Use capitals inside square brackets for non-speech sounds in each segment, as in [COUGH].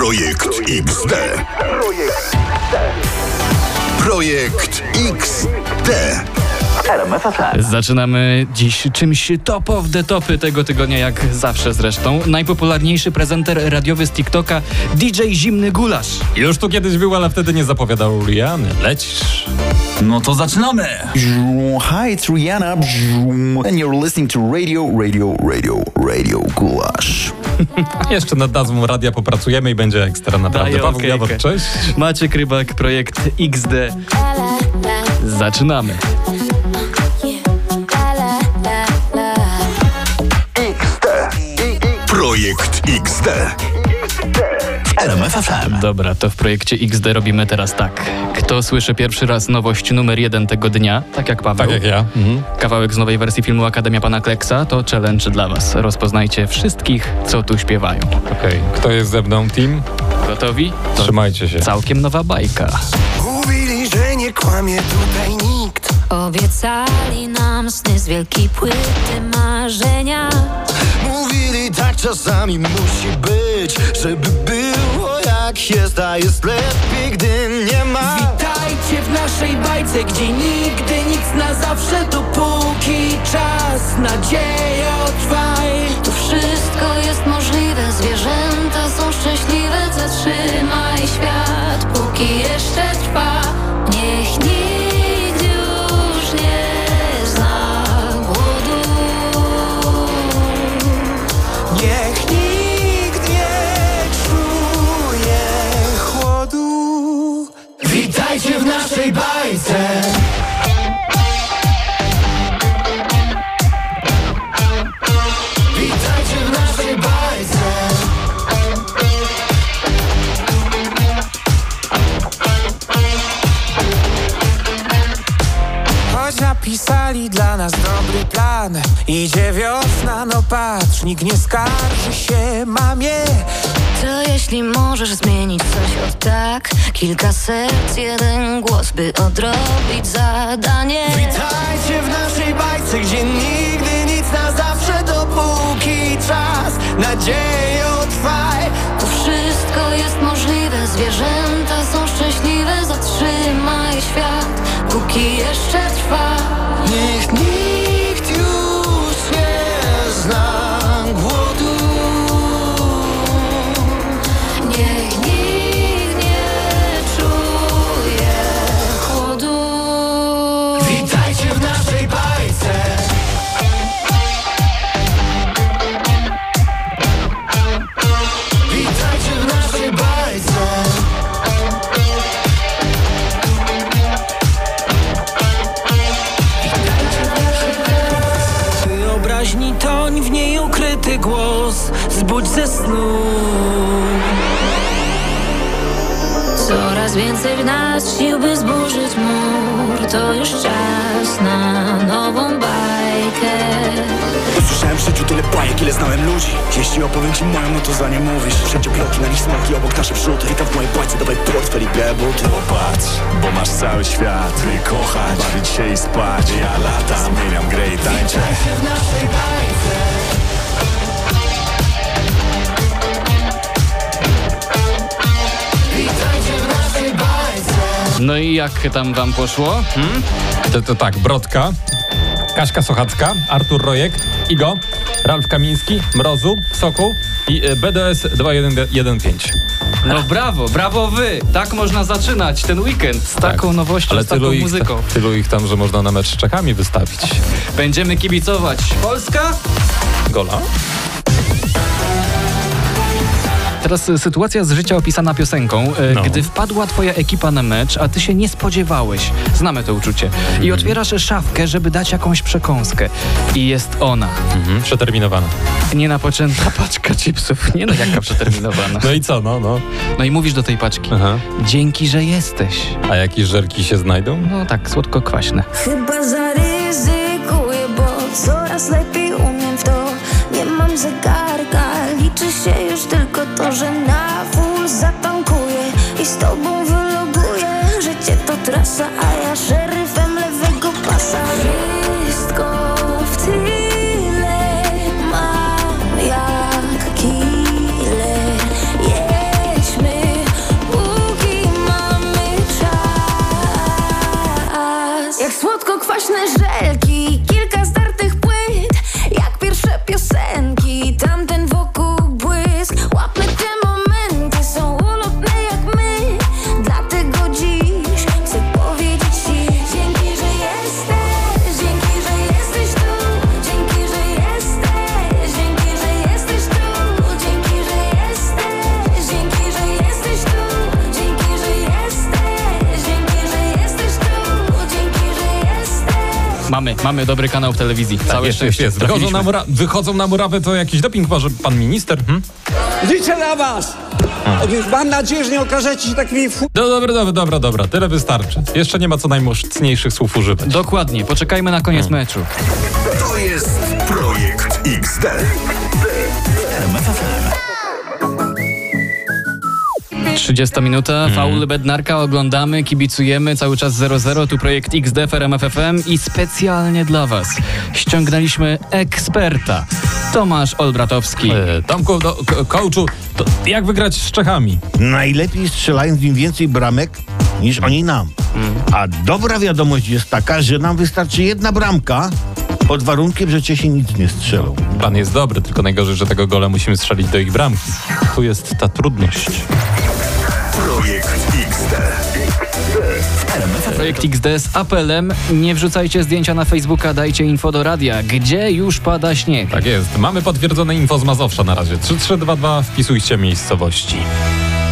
Projekt XD. Projekt XD. Zaczynamy dziś czymś top of the topy tego tygodnia, jak zawsze zresztą. Najpopularniejszy prezenter radiowy z TikToka, DJ Zimny Gulasz. Już tu kiedyś był, ale wtedy nie zapowiadał Riany. Lecisz. No to zaczynamy! Hi, it's Rihanna. And you're listening to Radio, Radio, Radio, Radio Gulash. Jeszcze nad nazwą radia popracujemy i będzie ekstra naprawdę. Daję Paweł okejkę. Jawor, cześć. Maciek Rybak, projekt XD. Zaczynamy. Projekt XD. RMFFM. Dobra, to w projekcie XD robimy teraz tak. Kto słyszy pierwszy raz nowość numer jeden tego dnia, tak jak Paweł, Tak jak ja. Mhm. kawałek z nowej wersji filmu Akademia Pana Kleksa, to challenge dla was. Rozpoznajcie wszystkich, co tu śpiewają. Okej, kto jest ze mną? Team? Gotowi? To Trzymajcie się. całkiem nowa bajka. Mówili, że nie kłamie tutaj nikt Obiecali nam sny z wielkiej płyty marzenia. Mówili tak czasami musi być Żeby było jak jest, a jest lepiej, gdy nie ma Witajcie w naszej bajce, gdzie nigdy nic na zawsze, dopóki czas, nadzieję trwaj. Bajce. Witajcie w naszej bajce. Choć napisali dla nas dobry plan Idzie wiosna, no patrz, nikt nie skarży się mamie To jeśli możesz zmienić coś od tak, kilka serc, jeden głos, by odrobić zadanie. Witajcie w naszej bajce, gdzie nigdy nic na zawsze Dopóki czas, nadzieję trwaj Tu wszystko jest możliwe, zwierzęta są szczęśliwe. Zatrzymaj świat, póki jeszcze trwa. Niech nikt zburzyć mur. To już czas na nową bajkę. Usłyszałem w życiu tyle bajek, ile znałem ludzi Jeśli opowiem ci moją, no to za nie mówisz Wszędzie bloki, na nich smaki, obok nasze przód Witam w mojej bajce, dawaj portfel i białe buty Popatrz, bo masz cały świat Ty kochać, bawić się i spać Ja latam, zmieniam grę i tańczę w naszej bajce. No i jak tam wam poszło? Hmm? To, to tak, Brodka, Kaśka Sochacka, Artur Rojek, Igo, Ralf Kamiński, Mrozu, Sokół i e, BDS 2115. No brawo, brawo wy! Tak można zaczynać ten weekend z taką nowością, Tak. Ale z taką ich, muzyką. tylu ich tam, że można na mecz z Czechami wystawić. Będziemy kibicować. Polska? Gola? Teraz y, sytuacja z życia opisana piosenką. Y, No. Gdy wpadła twoja ekipa na mecz, a ty się nie spodziewałeś. Znamy to uczucie. Mhm. I otwierasz szafkę, żeby dać jakąś przekąskę. I jest ona. Mhm, przeterminowana. Nienapoczęta [LAUGHS] paczka chipsów. Nie no, jaka przeterminowana. No i co, no, no. No i mówisz do tej paczki. Aha. Dzięki, że jesteś. A jakieś żelki się znajdą? No tak, słodko-kwaśne. Chyba zaryzykuję, bo coraz lepiej umiem w to. Nie mam zegarka, liczy się już tylko to, że na full zatankuję i z tobą wyloguję. Życie to trasa, a ja szeryfem Mamy, mamy dobry kanał w telewizji. Całe Tak, jest, szczęście. jest. Wychodzą na, mura- wychodzą na murawę, to jakiś doping może pan minister? Hmm? Liczę na was! Mam nadzieję, że nie okażecie się takimi fu... No dobra, dobra, dobra, dobra, tyle wystarczy. Jeszcze nie ma co najmocniejszych słów używać. Dokładnie, poczekajmy na koniec meczu. To jest Projekt XD. 30 minuta, faul Bednarka, oglądamy, kibicujemy, cały czas 0-0, tu projekt XD w RMF FM i specjalnie dla Was ściągnęliśmy eksperta, Tomasz Olbratowski. E, Tomku, do, coachu, to jak wygrać z Czechami? Najlepiej strzelając im więcej bramek niż oni nam. A dobra wiadomość jest taka, że nam wystarczy jedna bramka pod warunkiem, że Czesi nic nie strzelą. Pan jest dobry, tylko najgorzej, że tego gola musimy strzelić do ich bramki. Tu jest ta trudność. Projekt XD z apelem, nie wrzucajcie zdjęcia na Facebooka, dajcie info do radia, gdzie już pada śnieg. Tak jest. Mamy potwierdzone info z Mazowsza na razie. 3322 wpisujcie miejscowości.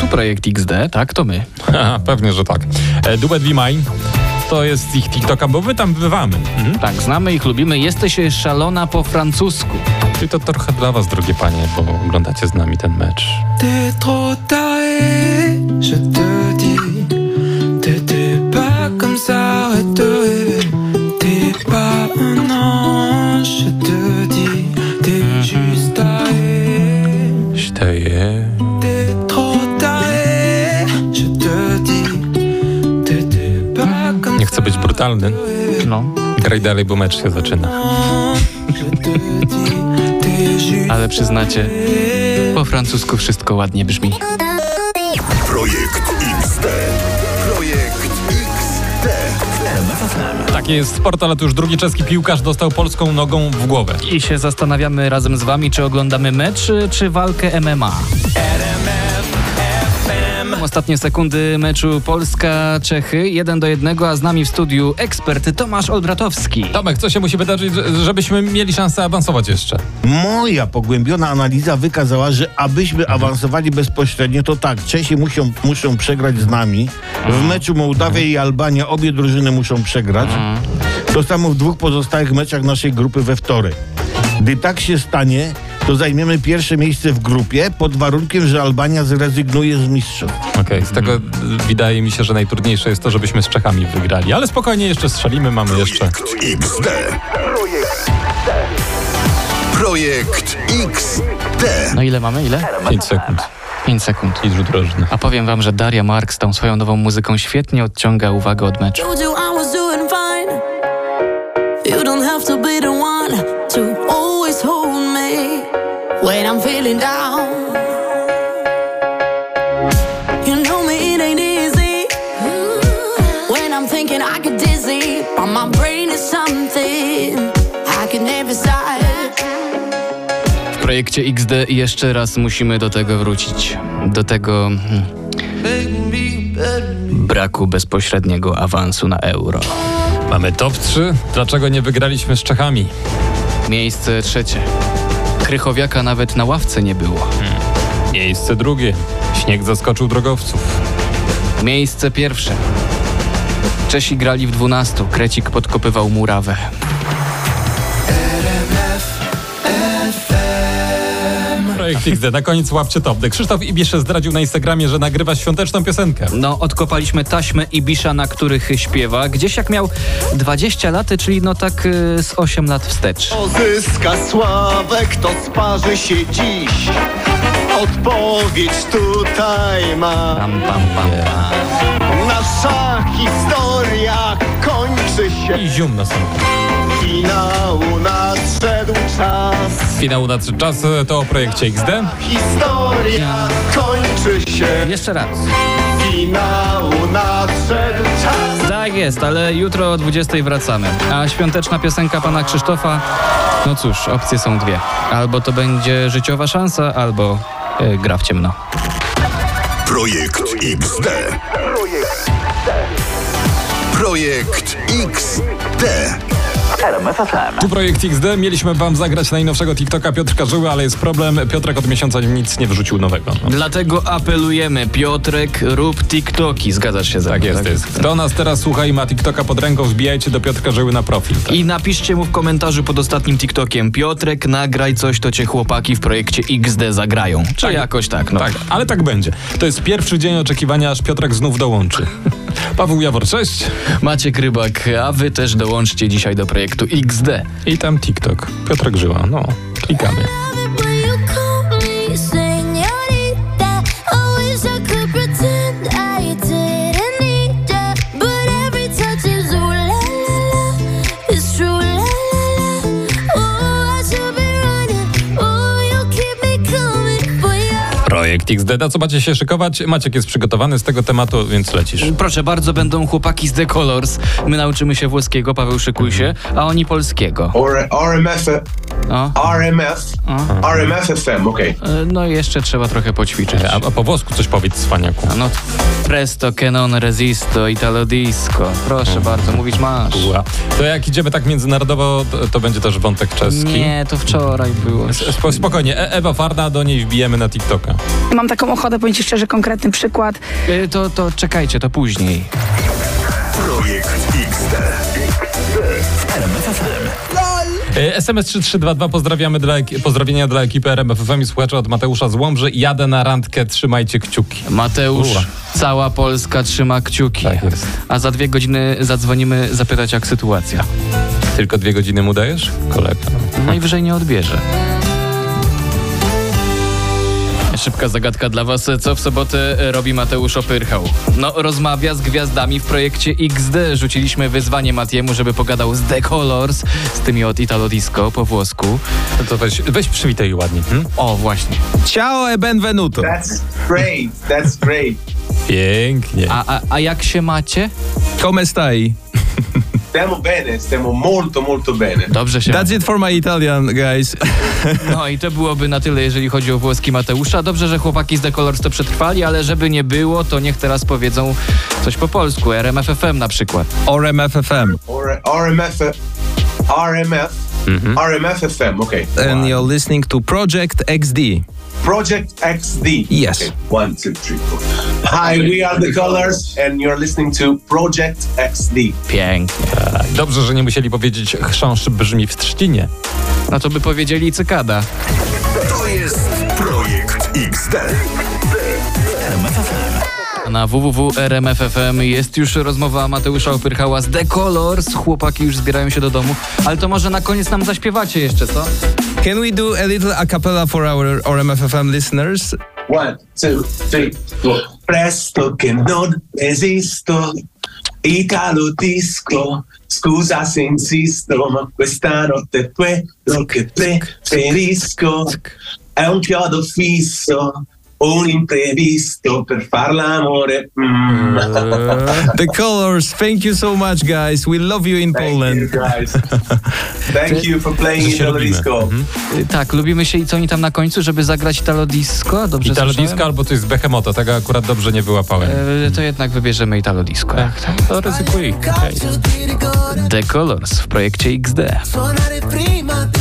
Tu projekt XD, tak, to my. [LAUGHS] Haha, pewnie, że tak. E, Duet Be Mine to jest ich TikToka, bo my tam bywamy. Mhm. Tak, znamy ich, lubimy, jesteś szalona po francusku. Czyli to trochę dla was, drogie panie, bo oglądacie z nami ten mecz. T'es trop taré, je te dis. Arrête de rêver. T'es pas un ange, je te dis. T'es juste taré. Śteje. T'es trop taré, je te dis. T'étais pas comme Nie chcę być brutalny. No, Graj dalej, bo mecz się zaczyna. ale przyznacie, po francusku wszystko ładnie brzmi. Takie jest sport, ale to już drugi czeski piłkarz dostał polską nogą w głowę. I się zastanawiamy razem z wami, czy oglądamy mecz, czy walkę MMA. Ostatnie sekundy meczu Polska-Czechy, 1 do 1, a z nami w studiu ekspert Tomasz Olbratowski. Tomek, co się musi wydarzyć, że- żebyśmy mieli szansę awansować jeszcze? Moja pogłębiona analiza wykazała, że abyśmy awansowali bezpośrednio, to tak, Czesi muszą, muszą przegrać z nami. W meczu Mołdawia i Albania obie drużyny muszą przegrać. To samo w dwóch pozostałych meczach naszej grupy we wtorek. Gdy tak się stanie, to zajmiemy pierwsze miejsce w grupie pod warunkiem, że Albania zrezygnuje z mistrzostw. Okej, z tego y, wydaje mi się, że najtrudniejsze jest to, żebyśmy z Czechami wygrali. Ale spokojnie, jeszcze strzelimy, mamy jeszcze... Projekt XD. Projekt XD. No ile mamy? Ile? 5 sekund 5 sekund. i rzut rożny. A powiem wam, że Daria Mark z tą swoją nową muzyką świetnie odciąga uwagę od meczu. I'm feeling down. You know me, it ain't easy. When I'm thinking I get dizzy, but my brain is something I can never decide. W projekcie XD jeszcze raz musimy do tego wrócić. Do tego hmm, braku bezpośredniego awansu na euro. Mamy top 3. Dlaczego nie wygraliśmy z Czechami? Miejsce trzecie. Krychowiaka nawet na ławce nie było. Miejsce drugie. Śnieg zaskoczył drogowców. Miejsce pierwsze. Czesi grali w 12. Krecik podkopywał murawę. Projekt XD. Na koniec łapcie top. Krzysztof Ibisze zdradził na Instagramie, że nagrywa świąteczną piosenkę. No, odkopaliśmy taśmę Ibisza, na których śpiewa. Gdzieś jak miał 20 lat, czyli no tak y, z 8 lat wstecz. Zyska sławę, kto sparzy się dziś. Odpowiedź tutaj ma. Pam, pam, pam, pam. Nasza historia kończy się. I zium na sam. Finału nadszedł czas. Finał na trzy czasy to o projekcie XD. Historia kończy się. Jeszcze raz. Finału nadszedł czas. Tak jest, ale jutro o 20 wracamy. A świąteczna piosenka pana Krzysztofa? No cóż, opcje są dwie. Albo to będzie życiowa szansa, albo y, gra w ciemno. Projekt XD. Projekt XD. Tu projekt XD. Mieliśmy wam zagrać najnowszego TikToka Piotrka Żyły, ale jest problem. Piotrek od miesiąca nic nie wrzucił nowego. No. Dlatego apelujemy, Piotrek, rób TikToki. Zgadzasz się ze Tak mną? jest, jest. Kto nas teraz słucha i ma TikToka pod ręką, wbijajcie do Piotrka Żyły na profil. Tak. I napiszcie mu w komentarzu pod ostatnim TikTokiem Piotrek, nagraj coś, to cię chłopaki w projekcie XD zagrają. Czy Tak. jakoś tak, no. Tak, ale tak będzie. To jest pierwszy dzień oczekiwania, aż Piotrek znów dołączy. [LAUGHS] Paweł Jawor, cześć. Maciek Rybak, a wy też dołączcie dzisiaj do projektu XD. I tam TikTok. Piotrek Żyła, no. Klikamy. Projekt XD. Na co macie się szykować? Maciek jest przygotowany z tego tematu, więc lecisz. Proszę bardzo, będą chłopaki z The Colors. My nauczymy się włoskiego, Paweł szykuj się, a oni polskiego. Or RMF, O, RMF, RMF FM, okej. e, no i jeszcze trzeba trochę poćwiczyć. A, a po włosku coś powiedz, cwaniaku. A No, presto, che non resisto, italo disco. Proszę bardzo, mówić masz. To jak idziemy tak międzynarodowo, to, to będzie też wątek czeski. Nie, to wczoraj było. Sp- Spokojnie, e Ewa Farna, do niej wbijemy na TikToka. Mam taką ochotę, powiem Ci szczerze, konkretny przykład. E, To, to czekajcie, to później. Projekt XD. E, SMS 3322, pozdrawiamy dla, pozdrowienia dla ekipy RMFFM i słuchaczy od Mateusza z Łomży. Jadę na randkę, trzymajcie kciuki. Mateusz, cała Polska trzyma kciuki. Tak jest. A za dwie godziny zadzwonimy zapytać, jak sytuacja. Tylko dwie godziny mu dajesz? Kolega. Najwyżej nie odbierze. Szybka zagadka dla was. Co w sobotę robi Mateusz Opyrchał? No, rozmawia z gwiazdami w projekcie XD. Rzuciliśmy wyzwanie Matiemu, żeby pogadał z The Colors, z tymi od Italo Disco po włosku. No To weź, weź przywitaj ładnie. Hmm? O, właśnie. Ciao e benvenuto. That's great, that's great. Pięknie. A, a, a jak się macie? Come stai? Stiamo bene, stiamo molto molto bene. Dobrze się That's it for my Italian, guys. [LAUGHS] No i to byłoby na tyle, jeżeli chodzi o włoski Mateusza. Dobrze, że chłopaki z The Colors to przetrwali, ale żeby nie było, to niech teraz powiedzą coś po polsku. RMF FM na przykład. RMF FM. Or RMF, RMF, RMF FM, okej. And you're listening to Project XD. Project XD. Yes. Okay, one, two, three, four. Hi, we are the Colors, and you're listening to Project XD. Pięknie. Dobrze, że nie musieli powiedzieć chrząszcz brzmi w trzcinie. No to by powiedzieli cykada. To jest Projekt XD. Na www.rmf.fm jest już rozmowa Mateusza Opyrchała z The Colors. Chłopaki już zbierają się do domu. Ale to może na koniec nam zaśpiewacie jeszcze, co? Can we do a little a cappella for our RMF FM listeners? One, two, three, four. Presto che non esisto, Italo disco, scusa se insisto, ma questa notte è quello che preferisco. È un chiodo fisso, un imprevisto per far l'amore. Mm. The Colors, thank you so much, guys. We love you in Thank you Poland. guys. Thank you for playing Że się Italo lubimy. disco. Y, Tak, lubimy się i co oni tam na końcu, żeby zagrać Italo Disco? Dobrze Italo słyszałem? Disco albo coś z Behemota, tego akurat dobrze nie wyłapałem. E, to jednak wybierzemy Italo Disco. Tak, tak, to ryzykuj. Okej. The Colors w projekcie XD. Suonare prima di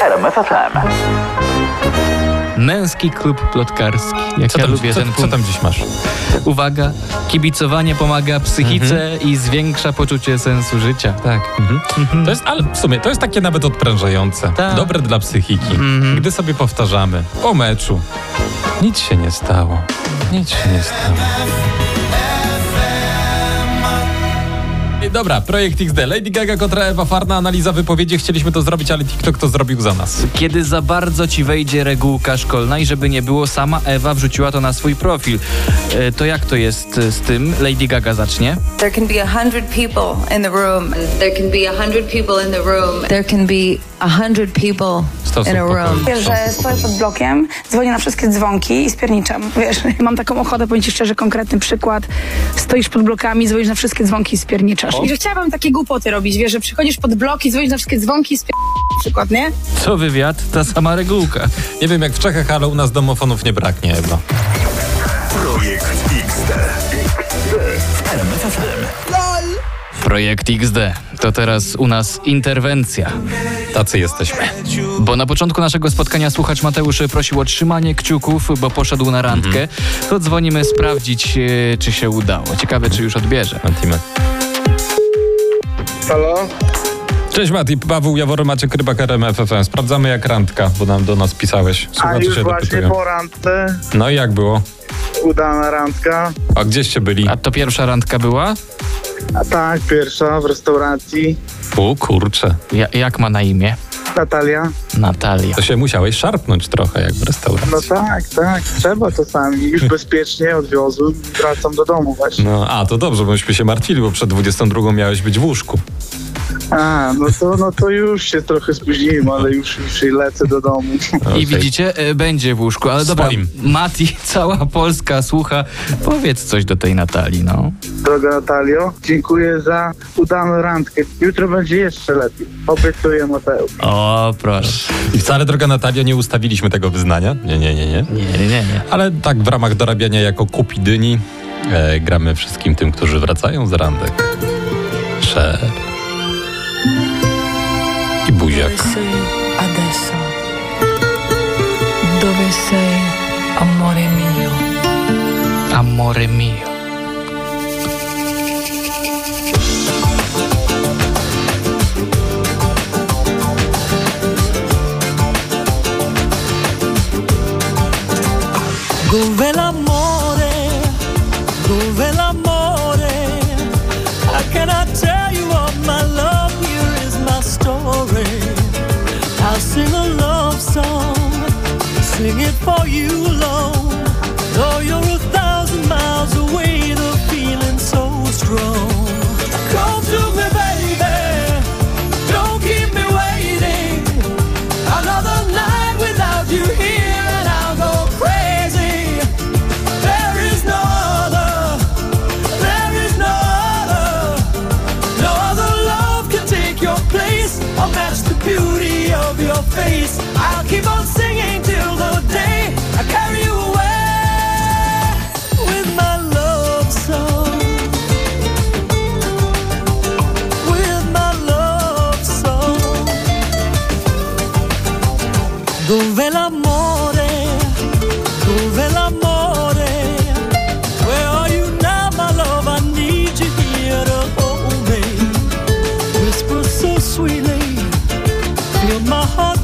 XD. Męski klub plotkarski. Jak Co ja tam, lubię co, ten co punkt. tam dziś masz? Uwaga, kibicowanie pomaga psychice Mhm. i zwiększa poczucie sensu życia. Tak. To jest, ale w sumie to jest takie nawet odprężające. Tak. Dobre dla psychiki. Mhm. Gdy sobie powtarzamy po meczu. Nic się nie stało. Nic się nie stało. Dobra, projekt XD. Lady Gaga kontra Ewa Farna, analiza wypowiedzi. Chcieliśmy to zrobić, ale TikTok to zrobił za nas. Kiedy za bardzo ci wejdzie regułka szkolna i żeby nie było, sama Ewa wrzuciła to na swój profil. E, To jak to jest e, z tym? Lady Gaga zacznie. There can be a hundred people in the room. There can be a hundred people in the room. There can be a hundred people in a room. Wiesz, że stoję pod blokiem, dzwonię na wszystkie dzwonki i spierniczam. Wiesz, [LAUGHS] mam taką ochotę, powiem ci szczerze, konkretny przykład. Stoisz pod blokami, dzwonisz na wszystkie dzwonki i spierniczasz. I że chciałabym takie głupoty robić, wiesz, że przychodzisz pod bloki, dzwonisz na wszystkie dzwonki i spierniczasz przykład, nie? Co wywiad, ta sama regułka. Nie wiem jak w Czechach, ale u nas domofonów nie braknie, Ewa. Projekt XD. W RMFFM. Projekt XD. To teraz u nas interwencja. Tacy jesteśmy. Bo na początku naszego spotkania słuchacz Mateusz prosił o trzymanie kciuków, bo poszedł na randkę. To dzwonimy sprawdzić, e, czy się udało. Ciekawe, czy już odbierze. Halo? Cześć Mati, Paweł Jawor, Maciek Rybak, RMF FM. Sprawdzamy jak randka, bo nam do nas pisałeś. A Słuchacze już się właśnie dopytują. po randce, No i jak było? udana randka. A gdzieście byli? A to pierwsza randka była? A tak, pierwsza w restauracji. O kurczę. Ja, jak ma na imię? Natalia. Natalia. To się musiałeś szarpnąć trochę jak w restauracji. No tak, tak, trzeba czasami. Już [LAUGHS] bezpiecznie odwiozłem i wracam do domu właśnie. No, a to dobrze, bo myśmy się martwili, bo przed 22 miałeś być w łóżku. A, no to, no to już się trochę spóźniłem, ale już, już lecę do domu. I widzicie, e, będzie w łóżku, ale dobra, Swoim. Mati, cała Polska słucha. Powiedz coś do tej Natalii, no. Droga Natalio, dziękuję za udaną randkę. Jutro będzie jeszcze lepiej. Obiecuję Mateusz. O, proszę. I wcale, droga Natalio, nie ustawiliśmy tego wyznania. Nie, nie, nie, nie. Nie, nie, nie. Ale tak w ramach dorabiania jako kupidyni e, gramy wszystkim tym, którzy wracają z randek. Szer. Buziak. adesso? Dove sei, amore mio? Amore mio. Dove l'amore? For you alone. Though you're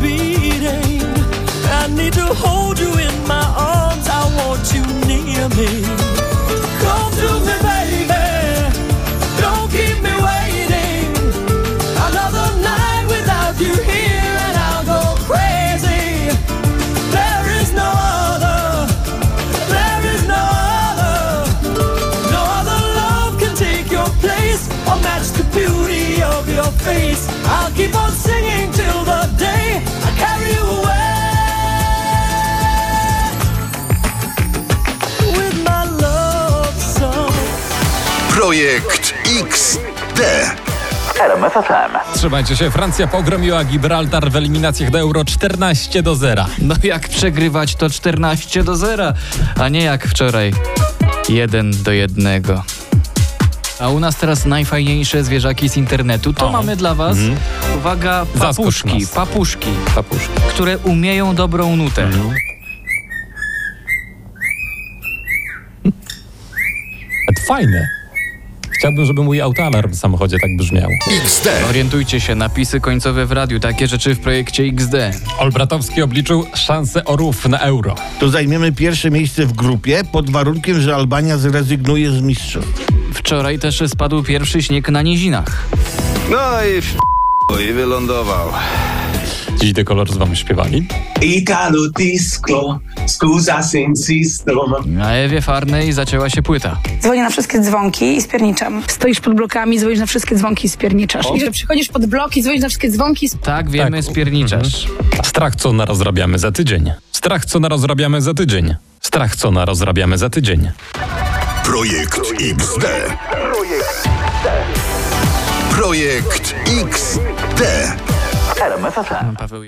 beating. I need to hold you in my arms. I want you near me. Come to me, baby. Don't keep me waiting. Another night without you here, and I'll go crazy. There is no other, there is no other, no other love can take your place or match the beauty of your face. I'll keep on singing till Projekt XD. Trzymajcie się, Francja pogromiła Gibraltar w eliminacjach do Euro 14 do 0. No jak przegrywać to 14 do 0, a nie jak wczoraj 1 do 1. A u nas teraz najfajniejsze zwierzaki z internetu. To mamy dla was, uwaga, papuszki, papuszki, papuszki, które umieją dobrą nutę. Mhm. Fajne. Chciałbym, żeby mój autoalarm w samochodzie tak brzmiał. XD. Orientujcie się, napisy końcowe w radiu, takie rzeczy w projekcie XD. Olbratowski obliczył szansę orów na euro. To zajmiemy pierwsze miejsce w grupie pod warunkiem, że Albania zrezygnuje z mistrzów. Wczoraj też spadł pierwszy śnieg na nizinach. No i i wylądował. Dziś dekolor z wam śpiewali. Italo disco, scusa se insisto. Na Ewie Farnej zaczęła się płyta. Dzwonię na wszystkie dzwonki i spierniczam. Stoisz pod blokami, dzwonisz na wszystkie dzwonki i spierniczasz. I że przychodzisz pod bloki, dzwonisz na wszystkie dzwonki i Tak, wiemy, Tak. spierniczasz. Strach, co narozrabiamy za tydzień. Strach, co narozrabiamy za tydzień. Strach, co narozrabiamy za tydzień. Projekt XD. Projekt XD. Paweł